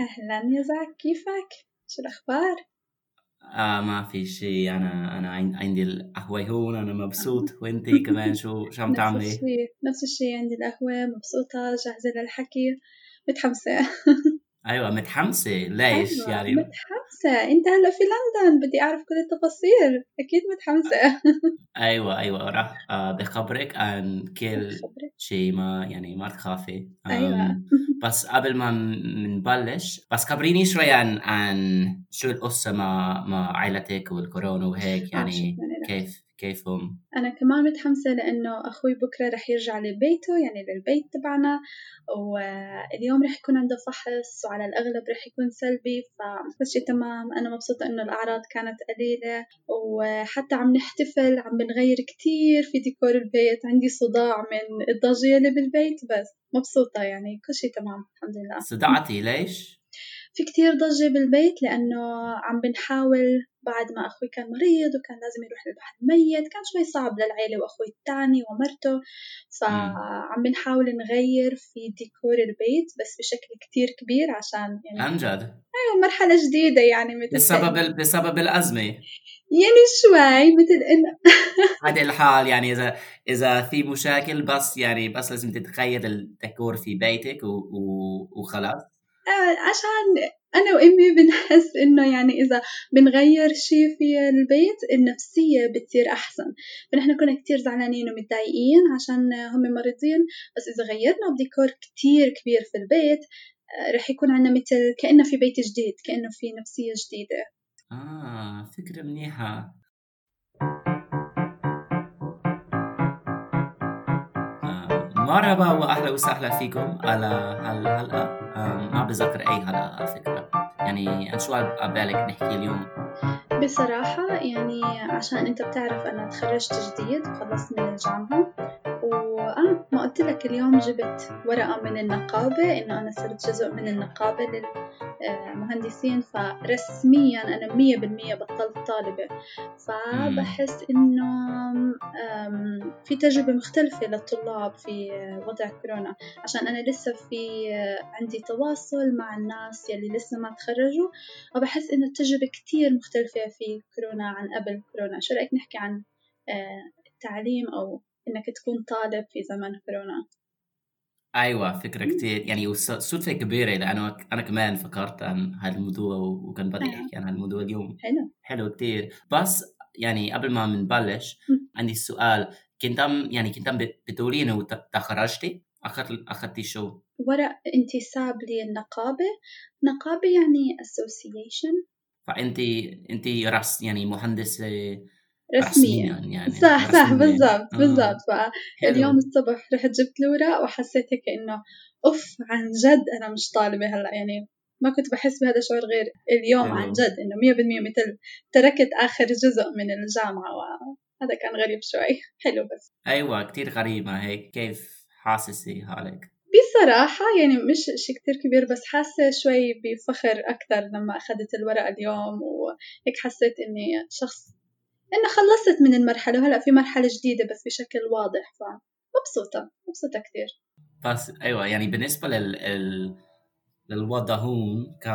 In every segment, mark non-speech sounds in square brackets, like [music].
أهلا يا زاك كيفك؟ شو الأخبار؟ آه ما في شيء أنا أنا عندي القهوة هون أنا مبسوط [laughs] وأنتي كمان شو شو عم نفس تعملي؟ الشيء نفس الشيء عندي القهوة مبسوطة جاهزة للحكي متحمسة [laughs] أيوة متحمسة. ليش؟ أيوة يعني متحمسة. أنت هلأ في لندن بدي أعرف كل التفاصيل. أكيد متحمسة. [laughs] أيوة أيوة راح. آه بخبرك عن كل شيء ما يعني ما تخافي. أم [laughs] بس قبل ما نبلش بس خبريني شوي عن عن شو القصة مع مع عائلتك والكورونا وهيك. آه يعني كيف كيفهم؟ أنا كمان متحمسة لأنه أخوي بكرة رح يرجع لبيته يعني للبيت تبعنا واليوم رح يكون عنده فحص وعلى الأغلب رح يكون سلبي فكل شي تمام أنا مبسوطة إنه الأعراض كانت قليلة وحتى عم نحتفل عم بنغير كتير في ديكور البيت عندي صداع من الضجية اللي بالبيت بس مبسوطة يعني كل شي تمام الحمد لله صدعتي ليش؟ في كتير ضجة بالبيت لأنه عم بنحاول بعد ما أخوي كان مريض وكان لازم يروح للبحر الميت كان شوي صعب للعيلة وأخوي التاني ومرته فعم بنحاول نغير في ديكور البيت بس بشكل كتير كبير عشان يعني عن جد؟ أيوة مرحلة جديدة يعني مثل بسبب ال- بسبب الأزمة؟ يعني شوي مثل إنه [laughs] هذا الحال يعني إذا إذا في مشاكل بس يعني بس لازم تتخيل الديكور في بيتك و... و... وخلاص. عشان أنا وأمي بنحس إنه يعني إذا بنغير شي في البيت النفسية بتصير أحسن. فنحن كنا كتير زعلانين ومتضايقين عشان هم مريضين بس إذا غيرنا بديكور كتير كبير في البيت آه، رح يكون عنا مثل كأنه في بيت جديد كأنه في نفسية جديدة. آه فكرة منيحة. مرحبا وأهلا وسهلا فيكم على هالحلقة آه، ما بذكر أي حلقة على فكرة. يعني عن شو عبالك نحكي اليوم؟ بصراحة يعني عشان أنت بتعرف أنا تخرجت جديد وخلصت من الجامعة. وأنا ما قلت لك اليوم جبت ورقة من النقابة إنه أنا صرت جزء من النقابة للمهندسين فرسميا أنا مية بالمية بطلت طالبة. فبحس إنه في تجربة مختلفة للطلاب في وضع كورونا. عشان أنا لسه في عندي تواصل مع الناس يلي لسه ما تخرجوا وبحس إنه التجربة كتير مختلفة في كورونا عن قبل كورونا. شو رأيك نحكي عن آه، التعليم أو إنك تكون طالب في زمن كورونا. أيوه فكرة كتير. يعني وص- صدفة كبيرة لأنه أنا كمان فكرت عن هذا الموضوع وكان بدي آه، أحكي عن هذا الموضوع اليوم. حلو. حلو كتير. بس يعني قبل ما نبلش عندي سؤال. كنت عم يعني كنت عم بت- بتقولي انه تخرجتي؟ أخذت أخذتي شو؟ ورق انتساب للنقابة. نقابة يعني association. فانت انت رس يعني رسمية رسميا يعني صح صح بالضبط آه بالضبط. فاليوم الصبح رحت جبت الورق وحسيت هيك إنه أوف عن جد أنا مش طالبة هلأ. يعني ما كنت بحس بهذا الشعور غير اليوم عن حلو. جد إنه مية بالمية مثل تركت آخر جزء من الجامعة وهذا كان غريب شوي. [laughs] حلو بس. أيوه كتير غريبة هيك. كيف حاسسي حالك؟ بصراحة يعني مش شي كتير كبير بس حاسة شوي بفخر أكثر لما أخذت الورقة اليوم وهيك حسيت إني شخص إنه خلصت من المرحلة وهلأ في مرحلة جديدة بس بشكل واضح فمبسوطة مبسوطة كتير بس أيوه يعني بالنسبة لل. للوضع هون ك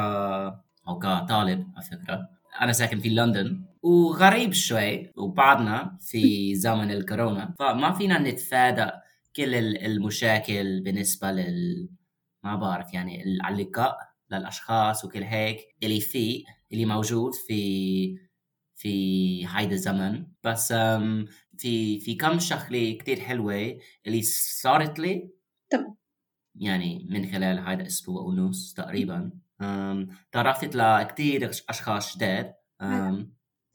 أو كطالب على فكرة أنا ساكن في لندن وغريب شوي وبعدنا في [laughs] زمن الكورونا فما فينا نتفادى كل ال- المشاكل بالنسبة لل ما بعرف يعني اللقاء للأشخاص وكل هيك اللي في اللي موجود في في هيدا الزمن. بس في في كم شغلة كتير حلوة اللي صارت لي تمام يعني من خلال هذا الأسبوع ونص تقريبا. تعرفت لكتير أشخاص جداد.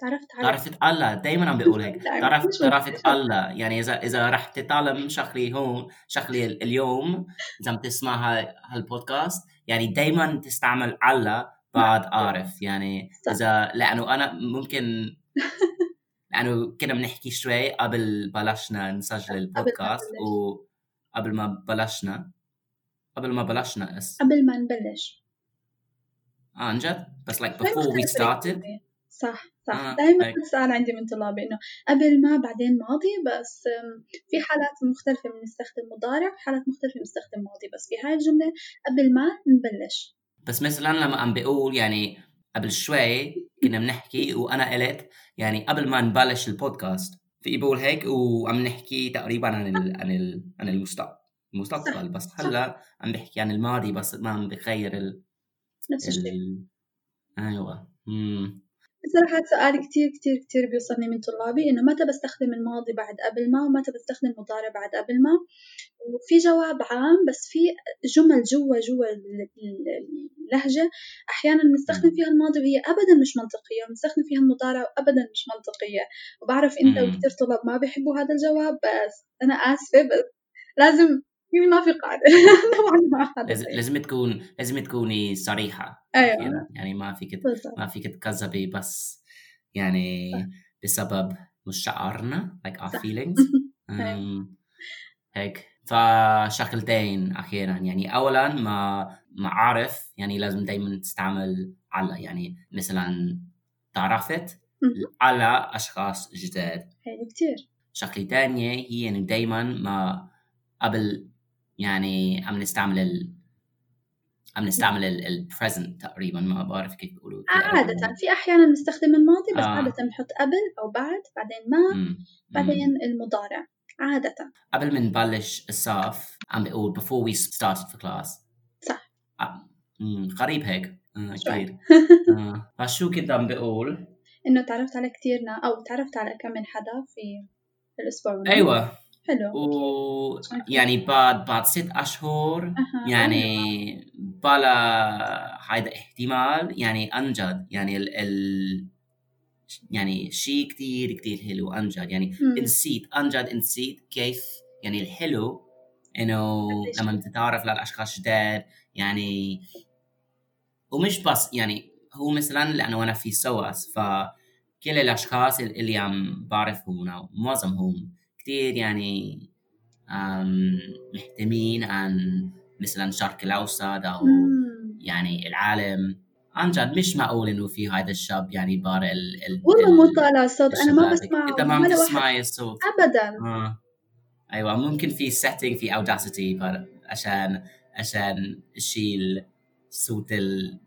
تعرفت على تعرفت الله دايما عم بقول هيك. [laughs] تعرفت [laughs] مشكلة الله. يعني إذا إذا رح تتعلم شغلة هون شغلة اليوم إذا عم تسمع هالبودكاست يعني دايما تستعمل الله بعد أعرف يعني صح. إذا لأنه أنا ممكن [laughs] لأنه كنا بنحكي شوي قبل بلشنا نسجل البودكاست وقبل ما بلشنا. قبل ما بلشنا اس. قبل ما نبلش. آه عن جد؟ بس like before we started صح صح. آه دائما السؤال عندي من طلابي إنه قبل ما بعدين ماضي بس في حالات مختلفة بنستخدم مضارع حالات مختلفة بنستخدم ماضي. بس في هاي الجملة قبل ما نبلش. بس مثلا لما عم بقول يعني قبل شوي كنا بنحكي وأنا قلت يعني قبل ما نبلش البودكاست في بقول هيك وعم نحكي تقريبا عن ال عن ال عن المستقبل المستقبل. بس هلأ عم بحكي عن الماضي بس ما عم بخير ال نفس الشيء. ال أيوه. بصراحة سؤال كتير كتير كتير بيوصلني من طلابي إنه متى بستخدم الماضي بعد قبل ما ومتى بستخدم المضارع بعد قبل ما؟ وفي جواب عام بس في جمل جوا جوا اللهجة أحيانا بنستخدم فيها الماضي وهي أبدا مش منطقية وبنستخدم فيها المضارع وأبدا مش منطقية. وبعرف أنت. وكتير طلاب ما بيحبوا هذا الجواب بس أنا آسفة بس لازم ما في قاعدة. [laughs] طبعا ما لازم تكون لازم تكوني صريحة. أيوة. أخيراً. يعني ما فيك ما فيك تكذبي بس. يعني بسبب مشاعرنا like our feelings. [laughs] أم، هيك. فشغلتين أخيرا. يعني اولا ما ما أعرف. يعني لازم دائما تستعمل على يعني مثلا تعرفت. على أشخاص جداد. حلو كتير. شغلة تانية هي انه دايما ما قبل يعني عم نستعمل ال عم نستعمل ال present تقريبا ما بعرف كيف بيقولوا عادة في أحيانا نستخدم الماضي بس آه. عادة بنحط قبل أو بعد بعدين ما مم. مم. بعدين المضارع عادة قبل ما نبلش الصف عم بقول before we started for class صح. آه، مم، غريب هيك آه،. كثير [laughs] آه، فشو كنت عم بقول إنه تعرفت على كتير نا أو تعرفت على كم من حدا في الماضي. أيوه حلو و يعني بعد بعد ست أشهر أها. يعني بلا هيدا احتمال يعني أنجد يعني ال, ال يعني شيء كتير كتير حلو أنجد يعني. نسيت أنجد نسيت كيف يعني الحلو إنه لما تتعرف للأشخاص جداد يعني ومش بس يعني هو مثلا لأنه أنا في سواس فكل الأشخاص اللي عم بعرفهم معظمهم كتير يعني مهتمين عن مثلا الشرق الأوسط أو. يعني العالم عن جد مش معقول إنه في هذا الشاب يعني بار ال ال والله مو ال- طالع صوت أنا ما. بسمعه أنت ما عم ولا واحد تسمعي الصوت أبدا آه. أيوه ممكن في setting في اوداسيتي عشان عشان اشيل صوت ال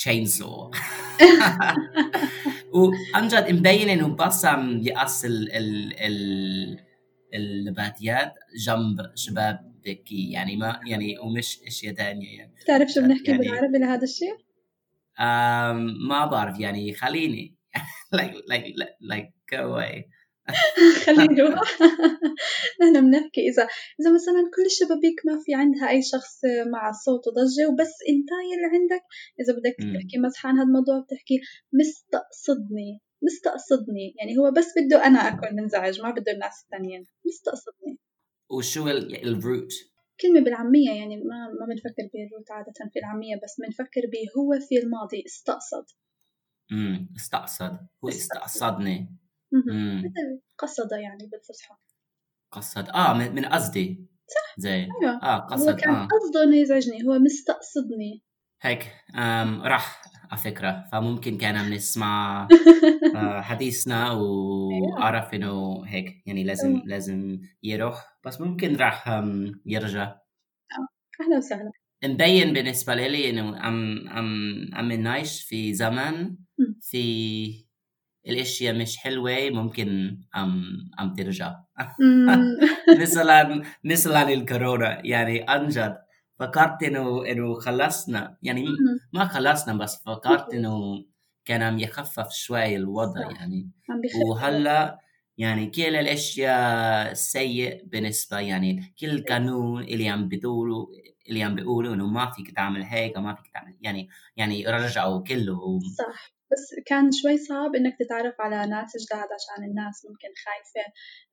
chainsaw [laughs] [laughs] وعن جد مبين إنه بس عم يقص ال ال ال النباتيات جنب شباب بكي يعني ما يعني ومش إشياء ثانية يعني. بتعرف شو بنحكي يعني- بالعربي لهذا الشيء؟ ما بعرف يعني خليني. [laughs] Like like like go away. خليه يروح نحن بنحكي. إذا إذا مثلا كل الشبابيك ما في عندها أي شخص مع صوت وضجة وبس أنت يلي عندك. إذا بدك. تحكي مزحة عن هذا الموضوع بتحكي مستقصدني. مستقصدني. يعني هو بس بده أنا أكون منزعج ما بده الناس التانيين مستقصدني. وشو الروت كلمة بالعامية يعني ما ما بنفكر بالروت عادة في العامية بس بنفكر به هو في الماضي. استقصد. امم استقصد. هو استقصدني. مثل قصد يعني بالفصحى. قصد. آه من, قصدي. صح. زي أيوة. آه هو قصد كان آه. قصده إنه يزعجني. هو مستقصدني. هيك. أم راح على فكرة فممكن كان بنسمع آه، [laughs] حديثنا وعرف إنه هيك. يعني لازم أيوة. لازم يروح. بس ممكن راح يرجع. أهلا وسهلا. مبين بالنسبة لي إنه عم عم عم نعيش في زمن. في الأشياء مش حلوة ممكن عم عم ترجع. [laughs] مثلا مثلا الكورونا. يعني انجد فكرت انه إنه خلصنا. يعني ما خلصنا بس فكرت إنه كان عم يخفف شوي الوضع. يعني. وهلأ يعني كل الأشياء سيء بالنسبة. يعني كل قانون اللي عم بيقولوا اللي عم بيقولوا إنه ما فيك تعمل هيك وما فيك تعمل يعني يعني رجعوا كله. صح. بس كان شوي صعب إنك تتعرف على ناس جداد عشان الناس ممكن خايفة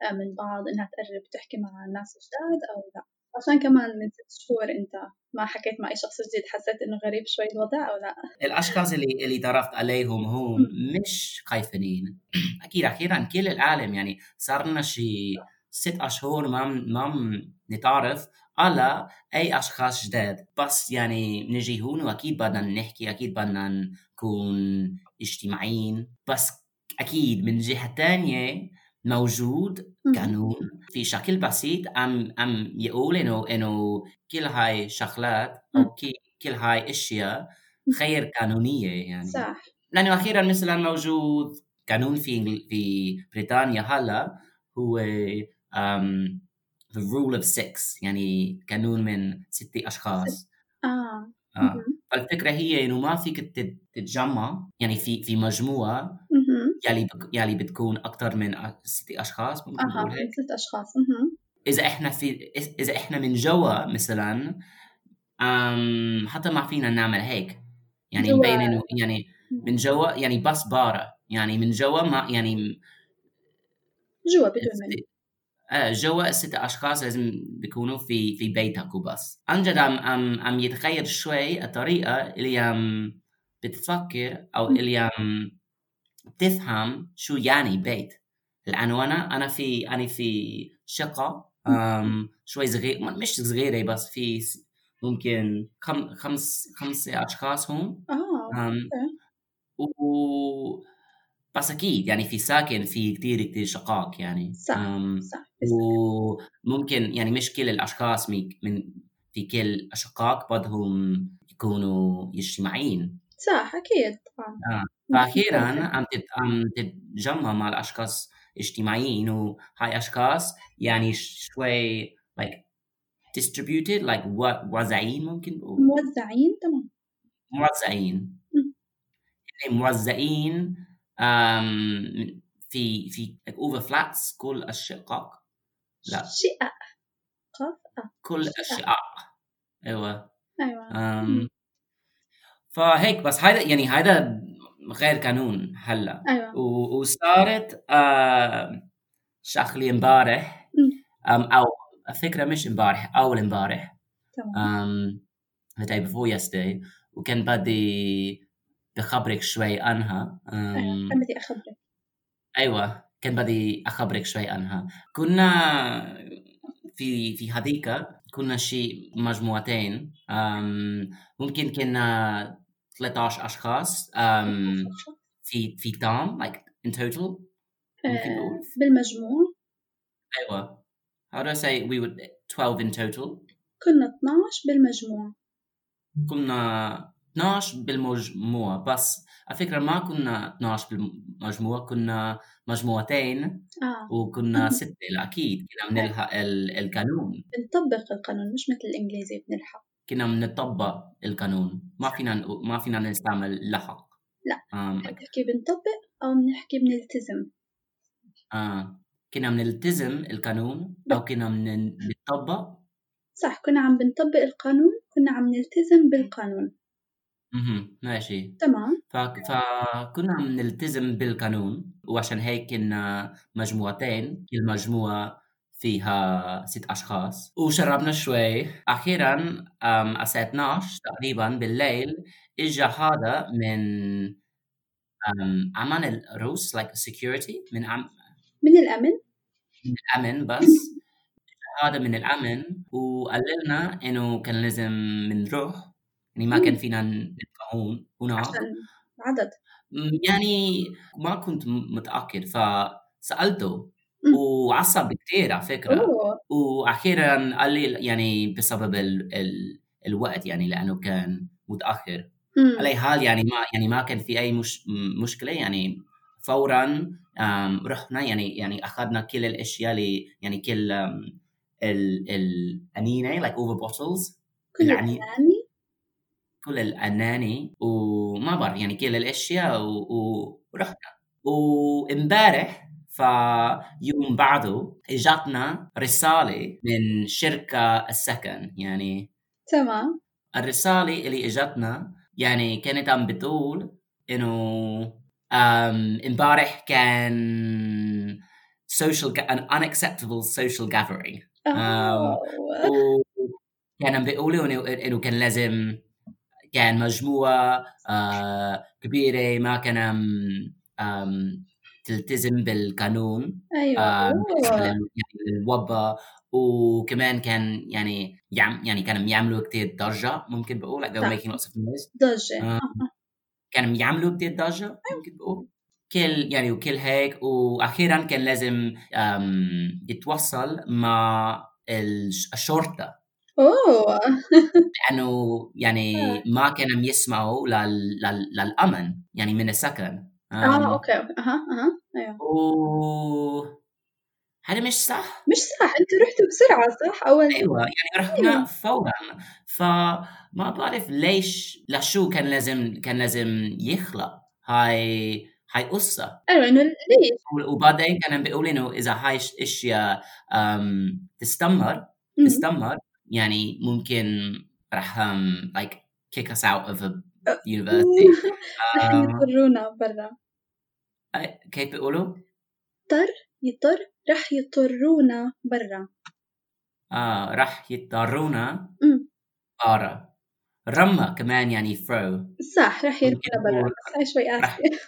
آه، من بعض إنها تقرب تحكي مع ناس جداد أو لا. عشان كمان من ست شهور أنت ما حكيت مع أي شخص جديد حسيت إنه غريب شوي الوضع أو لا؟ الأشخاص اللي اللي تعرفت عليهم هم مش خايفين. [clears throat] أكيد أخيرا كل العالم. يعني صار لنا شي ست أشهر ما ما نتعرف على أي أشخاص جداد. بس يعني نجي هون وأكيد بدنا نحكي أكيد بدنا نكون اجتماعيين. بس أكيد من جهة تانية موجود. قانون في شكل بسيط أم أم يقول إنه إنه كل هاي شغلات كي- كل هاي أشياء غير قانونية يعني. صح. لأنه أخيرا مثلا موجود قانون في في بريطانيا هلا هو um, the rule of six يعني قانون من ستة أشخاص. آه. آه. مهم. فالفكرة هي إنه ما فيك تت- تتجمع يعني في في مجموعة مهم. يلي بك يلي بتكون أكثر من ستة أشخاص ممكن ثلاث أشخاص مهم. إذا إحنا في إذا إحنا من جوا مثلا أم حتى ما فينا نعمل هيك يعني. مبين إنه يعني من جوا يعني بس بارة يعني من جوا ما يعني جوا بدون جوا الستة أشخاص لازم بيكونوا في في بيتك وبس. عن جد عم عم عم يتغير شوي الطريقة اللي عم بتفكر أو. اللي عم بتفهم شو يعني بيت. لأنه أنا أنا في أنا في شقة شوي صغير مش صغيرة بس في ممكن خم خمس خمسة أشخاص هون. آه و بس أكيد يعني في ساكن في كتير كتير شقق يعني. صح صح وممكن يعني مش كل الأشخاص مي- من في كل الأشقاق بدهم يكونوا اجتماعيين. صح أكيد طبعا. آه. فأخيرا عم عم تتجمع مع الأشخاص اجتماعيين وهاي أشخاص يعني شوي like distributed like و- موزعين ممكن موزعين تمام. موزعين. يعني موزعين في في over flats كل الشقق لا. شقق. كل شقق. الشقق أيوه. um, فهيك بس هيدا يعني هيدا غير قانون هلأ. أيوة. و- وصارت آه شغلة امبارح. أو الفكرة مش امبارح أول امبارح. تمام. the day before yesterday. وكان بدي بخبرك شوي عنها. أيوة كان بدي أخبرك. أيوه كان بدي أخبرك شوي عنها. كنا في في هذيك كنا شي مجموعتين. أم ممكن كنا 13 أشخاص. أم في في تام like in total ممكن آه، نقول. بالمجموع؟ أيوه. How do I say we were 12 in total. كنا 12 بالمجموع. كنا 12 بالمجموع بس على فكرة ما كنا 12 بالمجموع كنا مجموعتين آه. وكنا [laughs] ستة أكيد. كنا بنلحق ال- القانون. بنطبق القانون مش مثل الإنجليزي بنلحق. كنا بنطبق القانون. ما فينا ما فينا نستعمل لحق. لا. بنحكي بنطبق أو بنحكي بنلتزم. آه. كنا بنلتزم القانون أو كنا بن- بنطبق. صح. كنا عم بنطبق القانون كنا عم نلتزم بالقانون. مهم. ماشي. تمام. ف... فكنا نلتزم بالقانون وعشان هيك كنا مجموعتين. كل مجموعة فيها ست أشخاص. وشربنا شوي. أخيرا الساعة 12 تقريبا بالليل إجا هذا من أم، أمان الروس like security من أم... من الأمن؟ من الأمن بس. [laughs] هذا من الأمن. وقال لنا إنه كان لازم نروح يعني ما كان فينا نبقى هون هناك. عدد. يعني ما كنت م- متأكد. فسألته مم. وعصب كتير على فكرة. أوه. وأخيرا قال لي يعني بسبب ال... ال... الوقت يعني لأنه كان متأخر. مم. على حال يعني ما يعني ما كان في أي مش... م- مشكلة. يعني فورا رحنا. يعني يعني أخذنا كل الأشياء اللي يعني كل أم، ال الأنينة like over bottles. كل العني- الأناني؟ كل الأناني وما بعرف يعني كل و... و... ورحنا. وامبارح فيوم بعده اجتنا رسالة من شركة السكن يعني تمام. الرسالة اللي اجتنا يعني كانت عم بتقول إنه امبارح كان social an unacceptable social gathering. أوه وكان عم بيقولوا إنه كان لازم كان مجموعة آه كبيرة ما كان تلتزم بالقانون آه. لل- يعني للوباء وكمان كان يعني يعم يعني كانوا يعملوا كتير ضجة ممكن بقول like they were making lots of noise. ضجة. آه. كانوا يعملوا كتير ضجة ممكن بقول. كل يعني وكل هيك. وأخيرا كان لازم أم، يتوصل مع الش- الشرطة. أوه. [laughs] لأنه يعني آه. ما كانوا يسمعوا لل... لل... للأمن يعني من السكن. آه أوكي Okay. أها أها. أيوه. و هذا مش صح. مش صح. أنتوا رحتوا بسرعة صح؟ أول أيوه يعني رحنا فورا. فما بعرف ليش لشو كان لازم كان لازم يخلق هاي هاي قصة. أيوه إنه ليش؟ وبعدين كان بيقول إنه إذا هاي إشياء تستمر. تستمر يعني ممكن راح um, like kick us out of a university. [laughs] أم، يضطرونا برا. أي- كيف بيقولوا؟ يضطر رح يضطرونا برا. آه راح يضطرونا. برا. رمى كمان يعني throw. صح رح يرمونا برا. بس شوي قاسية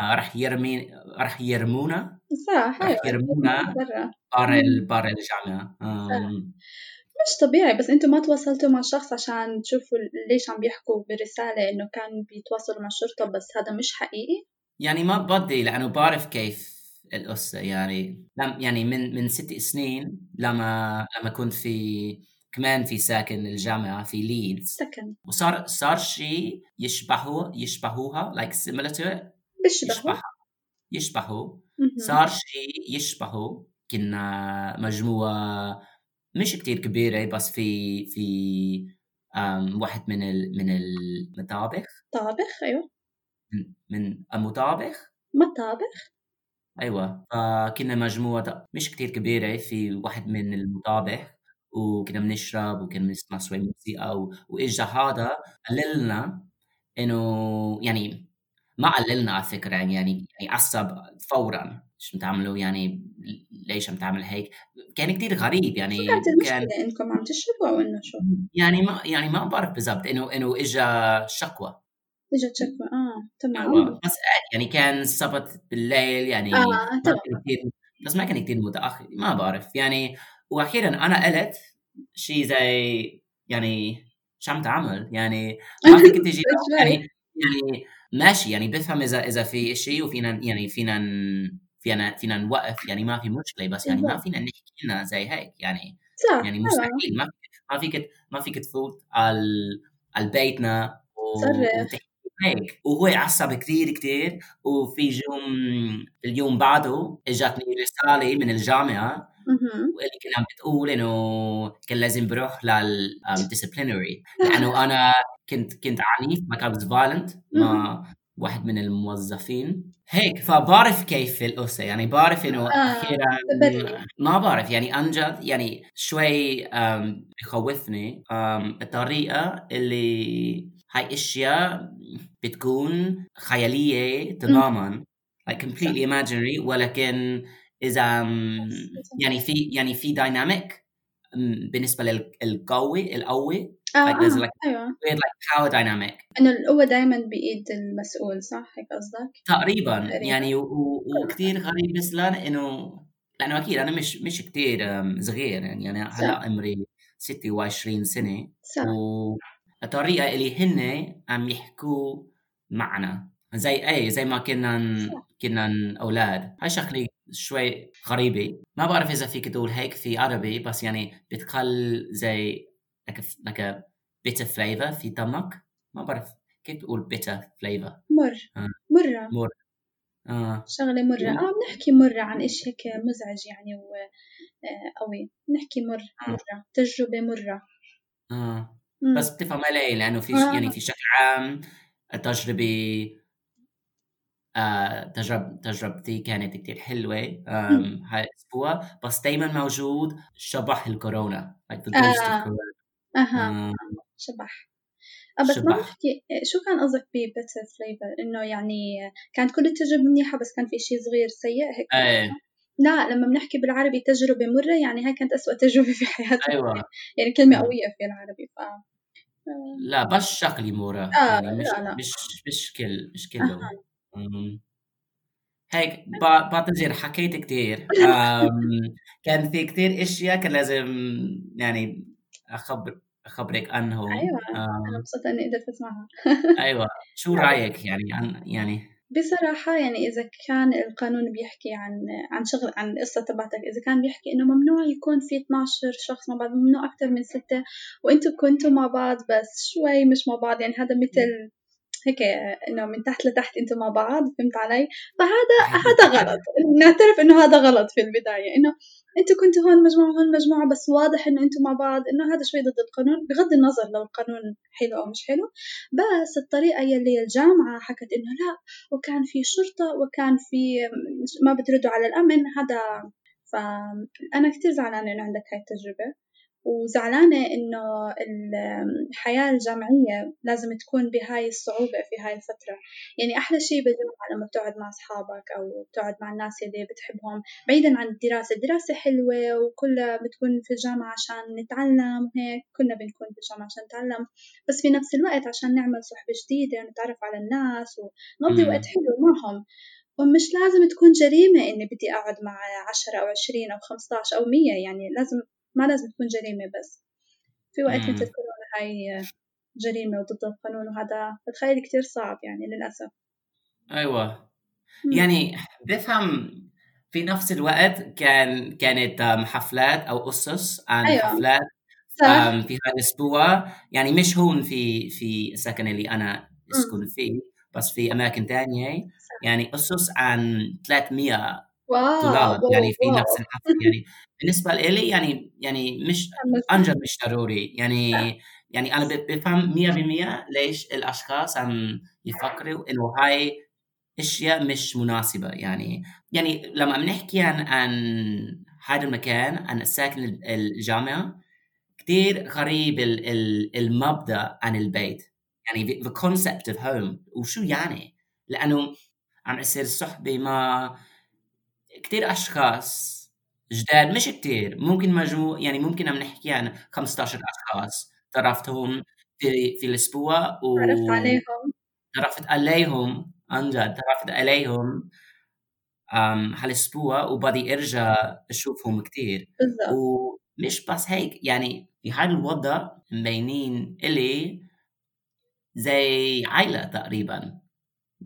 آه راح يرمي راح يرمونا. صح أيوه يرمونا برا. برا ال- برا الجامعة. آم، مش طبيعي بس أنتوا ما تواصلتوا مع شخص عشان تشوفوا ليش عم بيحكوا برسالة إنه كان بيتواصلوا مع الشرطة بس هذا مش حقيقي؟ يعني ما بدي لأنه بعرف كيف القصة. يعني لم يعني من من ست سنين لما لما كنت في كمان في ساكن الجامعة في ليدز سكن وصار صار شيء يشبهه يشبهوها like similar to it يشبهها. يشبهوا. مهم. صار شيء يشبهه كنا مجموعة مش كتير كبيرة بس في في واحد من ال من المطابخ طابخ. أيوه. من, المطابخ مطابخ أيوه. فكنا مجموعة مش كتير كبيرة في واحد من المطابخ وكنا بنشرب وكنا بنسمع شوي موسيقى و- وإجا هذا قال لنا إنه يعني ما قللنا على فكرة يعني يعني عصب فورا. شو بتعملوا يعني ليش عم تعمل هيك؟ كان كتير غريب يعني شو كانت كان المشكلة إنكم عم تشربوا أو إنه شو؟ يعني ما يعني ما بعرف بالضبط إنه إنه اجى شكوى. اجت شكوى آه تمام. بس يعني كان السبت بالليل يعني آه ما تمام. كان كتير بس ما كان كتير متأخر ما بعرف. يعني وأخيرا أنا قلت شيء زي يعني شو عم تعمل؟ يعني ما فيك [laughs] تجي. يعني يعني ماشي يعني بفهم إذا إذا في شيء وفينا يعني فينا فينا فينا نوقف يعني ما في مشكلة بس يعني ما. فينا نحكي لنا زي هيك يعني صح يعني. مستحيل ما ما فيك ما فيك تفوت على على بيتنا هيك وهو عصب كثير كثير وفي يوم اليوم بعده اجتني رسالة من الجامعة. واللي كانت عم بتقول إنه كان لازم بروح لل um, [laughs] لأنه أنا كنت كنت عنيف ما كان فايلنت مع واحد من الموظفين. هيك فبعرف كيف القصة يعني بعرف إنه آه، أخيرا. ما بعرف يعني عن جد يعني شوي بخوفني الطريقة اللي هاي أشياء بتكون خيالية تماما like completely imaginary ولكن إذا يعني في يعني في دايناميك بالنسبة للقوي القوي آه like there's آه. like أيوه weird like power dynamic إنه القوة دائما بإيد المسؤول صح هيك قصدك؟ تقريبا تقريباً. يعني و- وكثير غريب مثلا إنه لأنه أكيد أنا مش مش كثير صغير يعني أنا. هلأ عمري 26 سنة صح والطريقة اللي هن عم يحكوا معنا زي اي زي ما كنا. كنا أولاد هاي شغلة شوي غريبة ما بعرف إذا فيك تقول هيك في عربي بس يعني بتقل زي like a, like a bitter flavor في دمك؟ ما بعرف. كيف تقول bitter flavor مر. آه. مرة. مر. آه. شغلة مرة. يعني- آه بنحكي مرة عن إشي هيك مزعج يعني و آه، قوي. نحكي مر آه. مرة. تجربة مرة. آه. مم. بس بتفهم علي لأنه في آه. يعني في شكل عام التجربة آه تجرب تجربتي كانت كتير حلوة آم، هاي الأسبوع. بس دايما موجود شبح الكورونا. Like the ghost آه. of corona. أها آم، شبح. آه بس ما. بحكي شو كان قصدك ب better flavor إنه يعني كانت كل التجربة منيحة بس كان في إشي صغير سيء هيك؟ إيه. لا لما بنحكي بالعربي تجربة مرة يعني هاي كانت أسوأ تجربة في حياتي. أيوه. يعني كلمة قوية في العربي ف آه. لا بس شكلي مورا آه، يعني مش لا، لا. مش مش كل مش كله أم، هيك ب- بعتذر حكيت كتير. [laughs] أم، كان في كتير إشياء كان لازم يعني اخبر أخبرك عنهم أيوة. أم، أنا مبسوطة إني قدرت أسمعها أيوه شو [laughs] رأيك يعني عن يعني بصراحة يعني إذا كان القانون بيحكي عن عن شغل عن القصة تبعتك إذا كان بيحكي إنه ممنوع يكون في 12 شخص مع بعض ممنوع أكتر من ستة وأنتوا كنتوا مع بعض بس شوي مش مع بعض يعني هذا مثل هيك إنه من تحت لتحت أنتم مع بعض فهمت علي؟ فهذا هذا غلط. نعترف إنه هذا غلط في البداية. إنه أنتم كنتوا هون مجموعة هون مجموعة بس واضح إنه أنتم مع بعض إنه هذا شوي ضد القانون بغض النظر لو القانون حلو أو مش حلو. بس الطريقة يلي الجامعة حكت إنه لا وكان في شرطة وكان في ما بتردوا على الأمن هذا فأنا كتير زعلانة إنه عندك هاي التجربة. وزعلانة إنه الحياة الجامعية لازم تكون بهاي الصعوبة في هاي الفترة. يعني أحلى شي بالجامعة لما بتقعد مع أصحابك أو بتقعد مع الناس اللي بتحبهم بعيدا عن الدراسة. الدراسة حلوة وكلها بتكون في الجامعة عشان نتعلم وهيك كلنا بنكون في الجامعة عشان نتعلم. بس في نفس الوقت عشان نعمل صحبة جديدة ونتعرف على الناس ونقضي وقت حلو معهم. ومش لازم تكون جريمة إني بدي أقعد مع عشرة أو عشرين أو خمسطعش أو مية. يعني لازم ما لازم تكون جريمة بس. في وقت مثل كورونا هاي جريمة وضد القانون وهذا بتخيل كتير صعب يعني للأسف. أيوة. يعني بفهم في نفس الوقت كان كانت حفلات أو أسس عن أيوة. حفلات. في هذا الأسبوع. يعني مش هون في في السكن اللي أنا أسكن فيه بس في أماكن تانية. يعني أسس عن 300 واو دولار يعني في واو. نفس الحفل يعني بالنسبة لي يعني يعني مش [laughs] عن جد مش ضروري. يعني [laughs] يعني أنا بفهم 100% ليش الأشخاص عم يفكروا إنه هاي أشياء مش مناسبة. يعني يعني لما بنحكي عن عن هذا المكان عن ساكن الجامعة كثير غريب المبدأ عن البيت. يعني the concept of home. وشو يعني؟ لأنه عم يصير الصحبه مع كثير أشخاص جداد مش كثير ممكن مجموع يعني ممكن عم نحكي عن 15 أشخاص تعرفتهم في في الأسبوع و تعرفت عليهم؟ تعرفت عليهم عن جد تعرفت عليهم هالأسبوع وبدي أرجع أشوفهم كثير ومش بس هيك يعني في هذا الوضع مبينين إلي زي عائله تقريبا.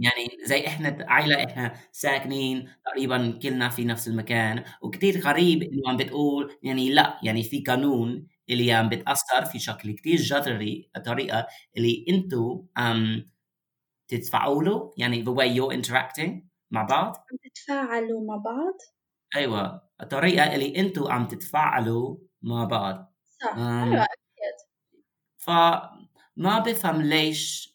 يعني زي إحنا عائلة إحنا ساكنين تقريبا كلنا في نفس المكان وكتير غريب إنه عم بتقول يعني لأ يعني في قانون اللي عم بتأثر في شكل كتير جذري الطريقة اللي أنتم عم تتفاعلوا له يعني the way you're interacting مع بعض. عم تتفاعلوا مع بعض؟ أيوه الطريقة اللي أنتم عم تتفاعلوا مع بعض. صح أيوه أكيد. فما بفهم ليش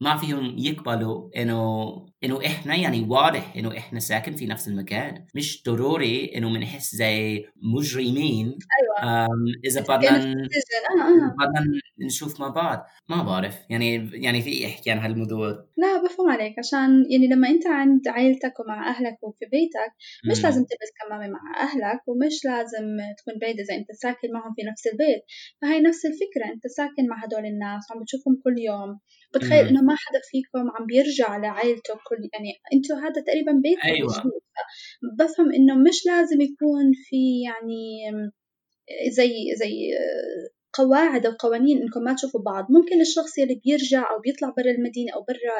ما فيهم يقبلوا إنه إنه إحنا يعني واضح إنه إحنا ساكن في نفس المكان. مش ضروري إنه بنحس زي مجرمين أيوه. إذا بدنا آه، آه. بدنا نشوف مع بعض. ما بعرف. يعني يعني في احكي عن هالموضوع. لا بفهم عليك. عشان يعني لما أنت عند عائلتك ومع أهلك وفي بيتك مش لازم تلبس كمامة مع أهلك ومش لازم تكون بعيد إذا أنت ساكن معهم في نفس البيت. فهي نفس الفكرة. أنت ساكن مع هدول الناس وعم بتشوفهم كل يوم. بتخيل إنه ما حدا فيكم عم بيرجع لعائلته كل يعني أنتوا هذا تقريبا بيتكم أيوة. بفهم إنه مش لازم يكون في يعني زي زي قواعد أو قوانين إنكم ما تشوفوا بعض. ممكن الشخص اللي بيرجع أو بيطلع برا المدينة أو برا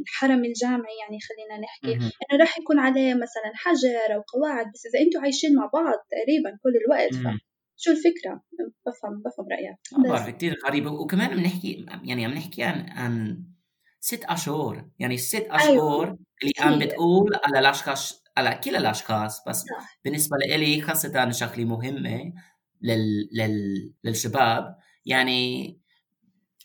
الحرم الجامعي يعني خلينا نحكي إنه راح يكون عليه مثلا حجر أو قواعد. بس إذا أنتم عايشين مع بعض تقريبا كل الوقت شو الفكرة؟ بفهم بفهم رأيك. ما بعرف كثير غريبة. وكمان بنحكي يعني عم نحكي عن عن ست أشهر. يعني ست أيوة. أشهر أيوة. اللي عم بتقول على الأشخاص على كل الأشخاص. بس صح. بالنسبة لإلي خاصة شغلة مهمة لل... لل... للشباب يعني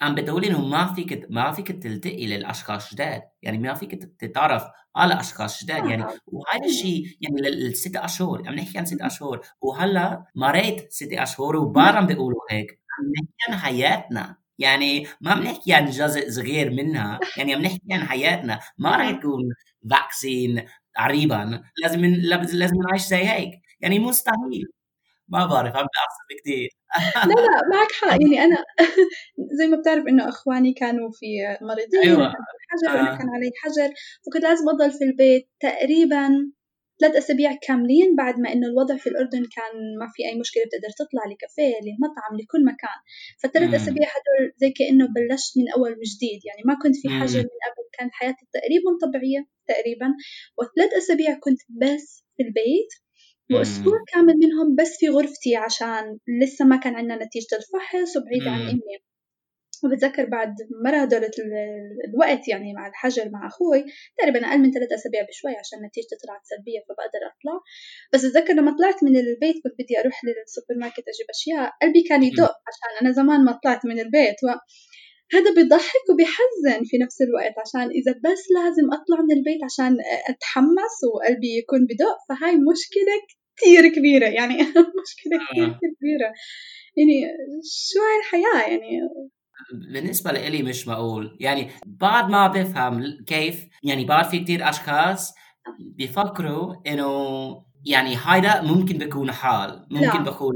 عم بتقول إنه ما فيك ما فيك تلتقي للأشخاص جداد. يعني ما فيك تتعرف على أشخاص جداد. يعني وهذا الشيء يعني للست أشهر عم نحكي عن ست أشهر. وهلأ مريت ست أشهر وبار عم بيقولوا هيك. عم نحكي عن حياتنا. يعني ما عم نحكي عن جزء صغير منها يعني عم نحكي عن حياتنا. ما راح يكون فاكسين قريبا. لازم لازم نعيش زي هيك. يعني مستحيل. ما بعرف عم بعصب كثير لا لا معك حق. [laughs] يعني أنا [laughs] زي ما بتعرف إنه إخواني كانوا في مريضين أيوة. حجر آه. وأنا كان علي حجر فكنت لازم أضل في البيت تقريبا ثلاث أسابيع كاملين بعد ما إنه الوضع في الأردن كان ما في أي مشكلة بتقدر تطلع لكافيه لمطعم لكل مكان. فالثلاث أسابيع هدول زي كأنه بلشت من أول وجديد. يعني ما كنت في حجر من قبل كانت حياتي تقريبا طبيعية تقريبا. وثلاث أسابيع كنت بس في البيت وأسبوع كامل منهم بس في غرفتي عشان لسه ما كان عندنا نتيجة الفحص وبعيدة عن أمي. وبتذكر بعد مرة هدول الوقت يعني مع الحجر مع أخوي تقريبا أقل من ثلاث أسابيع بشوي عشان نتيجتي طلعت سلبية فبقدر أطلع. بس أتذكر لما طلعت من البيت كنت بدي أروح للسوبر ماركت أجيب أشياء. قلبي كان يدق عشان أنا زمان ما طلعت من البيت و هذا بيضحك وبيحزن في نفس الوقت عشان إذا بس لازم أطلع من البيت عشان أتحمس وقلبي يكون بدق فهاي مشكلة كتير كبيرة يعني [laughs] مشكلة كتير, آه. كتير كبيرة. يعني شو هاي الحياة؟ يعني بالنسبة لإلي مش معقول يعني بعد ما بفهم كيف يعني بعد في كتير أشخاص بيفكروا إنه يعني هيدا ممكن بيكون حال ممكن بقول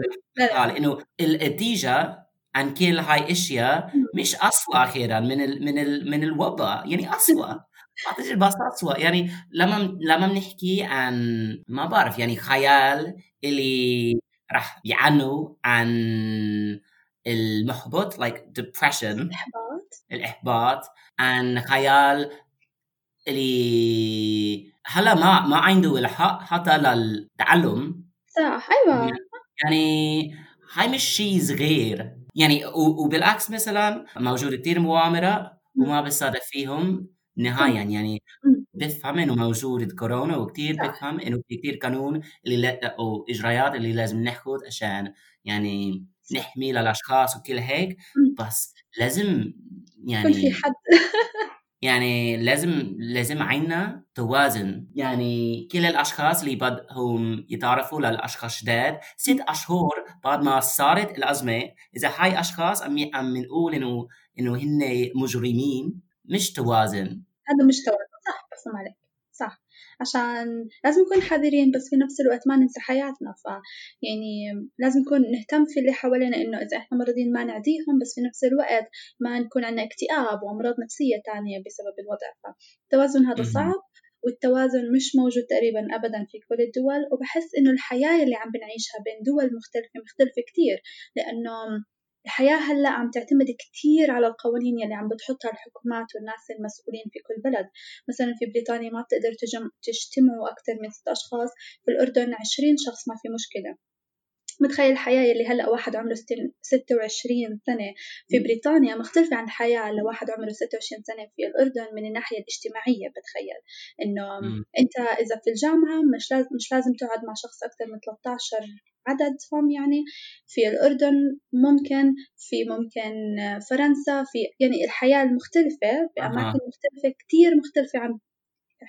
حال. إنه النتيجة عن كل هاي الاشياء مش اسوء أخيرا من ال من ال من الوباء يعني اسوء بعتقد [laughs] بس اسوء يعني لما لما بنحكي عن ما بعرف يعني خيال اللي راح يعنوا عن المحبط like depression الإحباط. الإحباط عن خيال اللي هلا ما ما عنده الحق حتى للتعلم. صح أيوة. يعني هاي مش شيء صغير. يعني وبالعكس مثلا موجود كثير مؤامرة وما بصادف فيهم نهائيا يعني بفهم إنه موجود كورونا وكثير بفهم إنه في كثير قانون اللي أو اجراءات اللي لازم ناخذ عشان يعني نحمي للأشخاص وكل هيك بس لازم يعني في حد. [laughs] يعني لازم لازم عنا توازن. يعني كل الأشخاص اللي بدهم يتعرفوا للأشخاص جداد ست أشهر بعد ما صارت الأزمة إذا هاي أشخاص عم عم نقول إنه إنه هن مجرمين مش توازن. هذا مش توازن صح بس عليك. عشان لازم نكون حذرين بس في نفس الوقت ما ننسى حياتنا. ف يعني لازم نكون نهتم في اللي حوالينا إنه إذا إحنا مرضين ما نعديهم بس في نفس الوقت ما نكون عندنا اكتئاب وأمراض نفسية تانية بسبب الوضع. فالتوازن هذا صعب والتوازن مش موجود تقريبا أبدا في كل الدول. وبحس إنه الحياة اللي عم بنعيشها بين دول مختلفة مختلفة كتير لأنه الحياة هلأ عم تعتمد كتير على القوانين يلي عم بتحطها الحكومات والناس المسؤولين في كل بلد. مثلا في بريطانيا ما بتقدر تجتمعوا أكثر من ست أشخاص في الأردن عشرين شخص ما في مشكلة. متخيل الحياة يلي هلأ واحد عمره ستة وعشرين سنة في بريطانيا مختلفة عن الحياة لواحد عمره ستة وعشرين سنة في الأردن من الناحية الاجتماعية بتخيل. إنه أنت إذا في الجامعة مش لازم مش لازم تقعد مع شخص أكثر من 13 عددهم يعني. في الأردن ممكن في ممكن فرنسا في يعني الحياة المختلفة بأماكن أه. مختلفة كتير مختلفة عن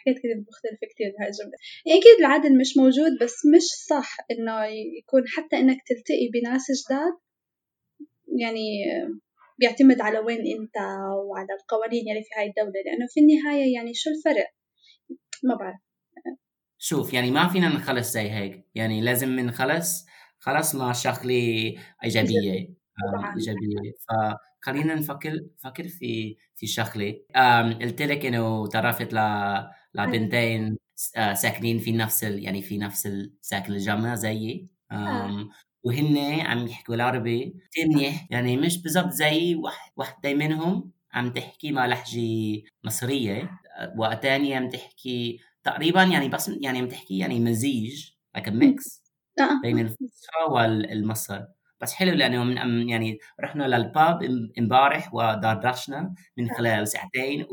حكيت كذا مختلفة كتير بهاي الجملة. يعني أكيد العدل مش موجود بس مش صح إنه يكون حتى إنك تلتقي بناس جداد يعني بيعتمد على وين أنت وعلى القوانين اللي في هاي الدولة. لأنه في النهاية يعني شو الفرق؟ ما بعرف. شوف يعني ما فينا نخلص زي هيك. يعني لازم نخلص خلص مع شغلة إيجابية. آه، إيجابية. فخلينا نفكر فكر في في شغلة. قلت لك إنه تعرفت ل لبنتين آه، ساكنين في نفس ال... يعني في نفس ساكن الجامعة زيي. آه. وهن عم يحكوا العربي. كثير منيح يعني مش بالضبط زي وحدة منهم عم تحكي مع لهجة مصرية. وثانية عم تحكي تقريبا يعني بس يعني عم تحكي يعني مزيج like a mix آه. بين الفصحى والمصر. بس حلو لأنه من يعني رحنا للباب امبارح ودردشنا من خلال ساعتين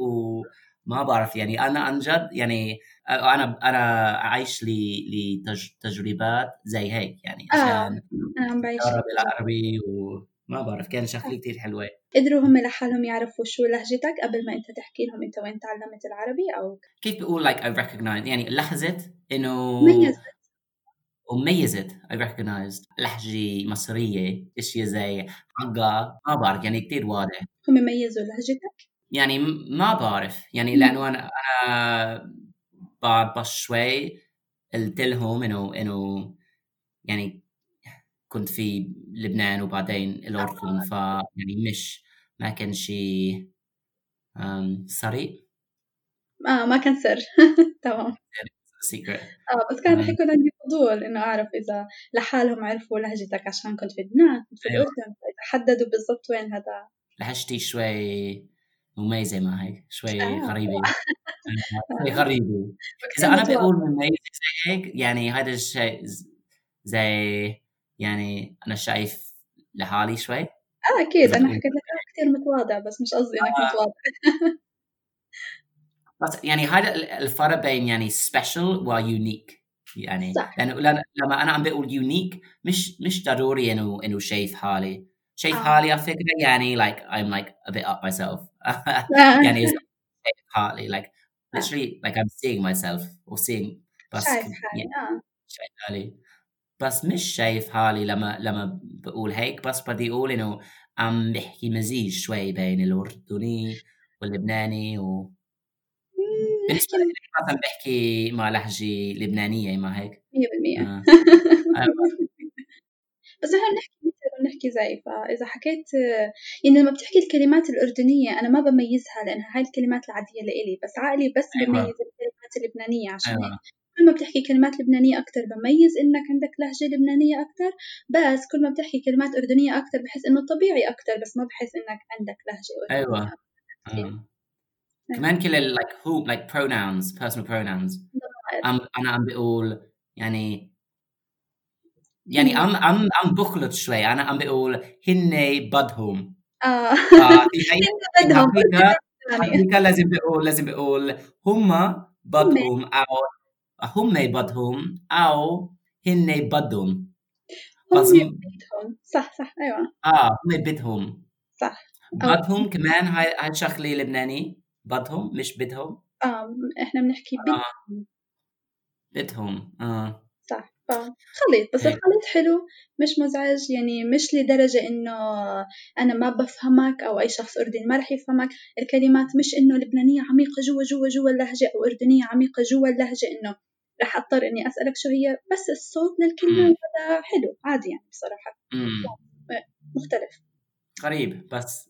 وما بعرف يعني أنا عن جد يعني أنا أنا عايش لتجربات زي هيك يعني آه، عشان أنا عم بعيش. العربي وما بعرف كان شغله كثير حلوة. قدروا هم لحالهم يعرفوا شو لهجتك قبل ما أنت تحكي لهم أنت وين تعلمت العربي أو كيف بقول like I recognize يعني لحظت إنه ميزت وميزت I recognized لهجة مصرية إشياء زي حقا ما بعرف يعني كثير واضح. هم ميزوا لهجتك؟ يعني ما بعرف. يعني لأنه أنا أنا شوي قلت لهم إنه إنه يعني كنت في لبنان وبعدين الأردن ف يعني مش ما كان شيء سري آه ما كان سر. [laughs] تمام. سيكريت آه بس كان حيكون عندي فضول إنه أعرف إذا لحالهم عرفوا لهجتك عشان كنت في لبنان كنت في أيوة. الأردن حددوا بالضبط وين هذا. لهجتي شوي هيك شوي آه. [laughs] شوي غريبة كتير إذا أنا متواضع. بقول مميزة زي هيك يعني هذا الشيء زي يعني أنا شايف لحالي شوي آه أكيد أنا حكيت لك آه كثير متواضع بس مش قصدي انك آه. متواضع [laughs] بس يعني هذا ال- الفرق بين يعني special و unique يعني صح. لأن- لما أنا عم بقول unique مش مش ضروري إنه إنه شايف حالي شايف آه. حالي على فكرة يعني like I'm like a bit up myself آه. [laughs] [laughs] يعني شايف حالي like literally like I'm seeing myself or seeing بس شايف حالي يعني آه شايف حالي بس مش شايف حالي لما لما بقول هيك بس بدي أقول إنه عم بحكي مزيج شوي بين الأردني واللبناني و نحكي لي مثلا بحكي مع لهجة لبنانية ما هيك 100% آه. [laughs] أيوة. بس نحن بنحكي مثل وبنحكي زي فإذا حكيت يعني لما بتحكي الكلمات الأردنية أنا ما بميزها لأنها هاي الكلمات العادية لإلي بس عقلي بس أيوة. بميز الكلمات اللبنانية عشان أيوة. كل ما بتحكي كلمات لبنانية أكتر بميز إنك عندك لهجة لبنانية أكتر بس كل ما بتحكي كلمات أردنية أكتر بحس إنه طبيعي أكتر بس ما بحس إنك عندك لهجة أردنية أيوة. آه. كمان كل ال like who like pronouns personal pronouns عم أنا عم بقول يعني يعني عم عم عم بخلط شوي. أنا عم بقول هن بدهم. آه. آه [laughs] بدهم. [laughs] يعني. لازم بقول لازم بقول هم بدهم أو هم بدهم أو هن بدهم. هم بدهم. صح صح أيوة. آه هم بدهم. صح. بدهم كمان هاي هاي شغلة لبناني. بدهم مش بدهم. آه إحنا بنحكي آه. بدهم. بدهم آه. فخليط بس هيك. الخليط حلو مش مزعج يعني مش لدرجة إنه أنا ما بفهمك أو أي شخص أردني ما رح يفهمك. الكلمات مش إنه لبنانية عميقة جوا جوا جوا اللهجة أو أردنية عميقة جوا اللهجة إنه رح أضطر إني أسألك شو هي بس الصوت للكلمة. هذا حلو عادي يعني بصراحة. مختلف. غريب بس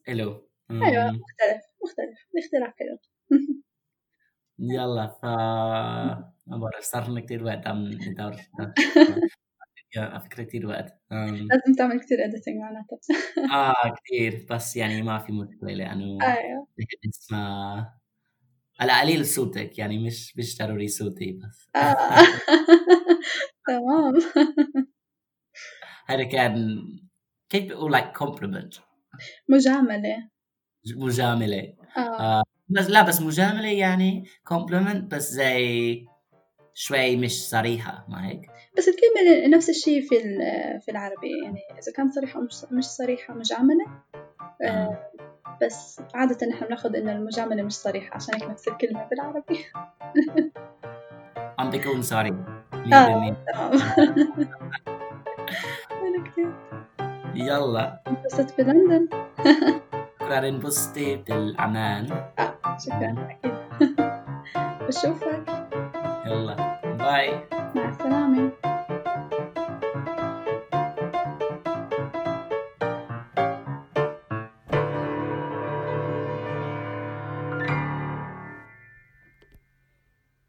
أمم. أيوة مختلف مختلف الاختلاف حلو [laughs] يلا ف ما بعرف صار لنا كتير وقت عم ندور. [laughs] على فكرة كتير وقت. لازم تعمل كتير editing معناتها. [laughs] آه كتير. بس يعني ما في مشكلة لأنه أيوة. اسمها على قليل صوتك. يعني مش مش ضروري صوتي بس. آه. [laughs] تمام. هذا كان كيف بقول like compliment مجاملة. مجاملة. آه. بس لا بس مجاملة يعني compliment بس زي شوي مش صريحة ما هيك؟ بس الكلمة نفس الشيء في في العربي يعني إذا كان صريحة أو مش صريحة مجاملة. آه، بس عادة نحن بناخذ إنه المجاملة مش صريحة عشان هيك نفس الكلمة بالعربي عم بكون صريح. آه. 100% تمام. [laughs] أنا كتير يلا. انبسطت بلندن. شكرا انبسطي بالأمان. شكرا أكيد. [laughs] بشوفك. يلا باي مع السلامة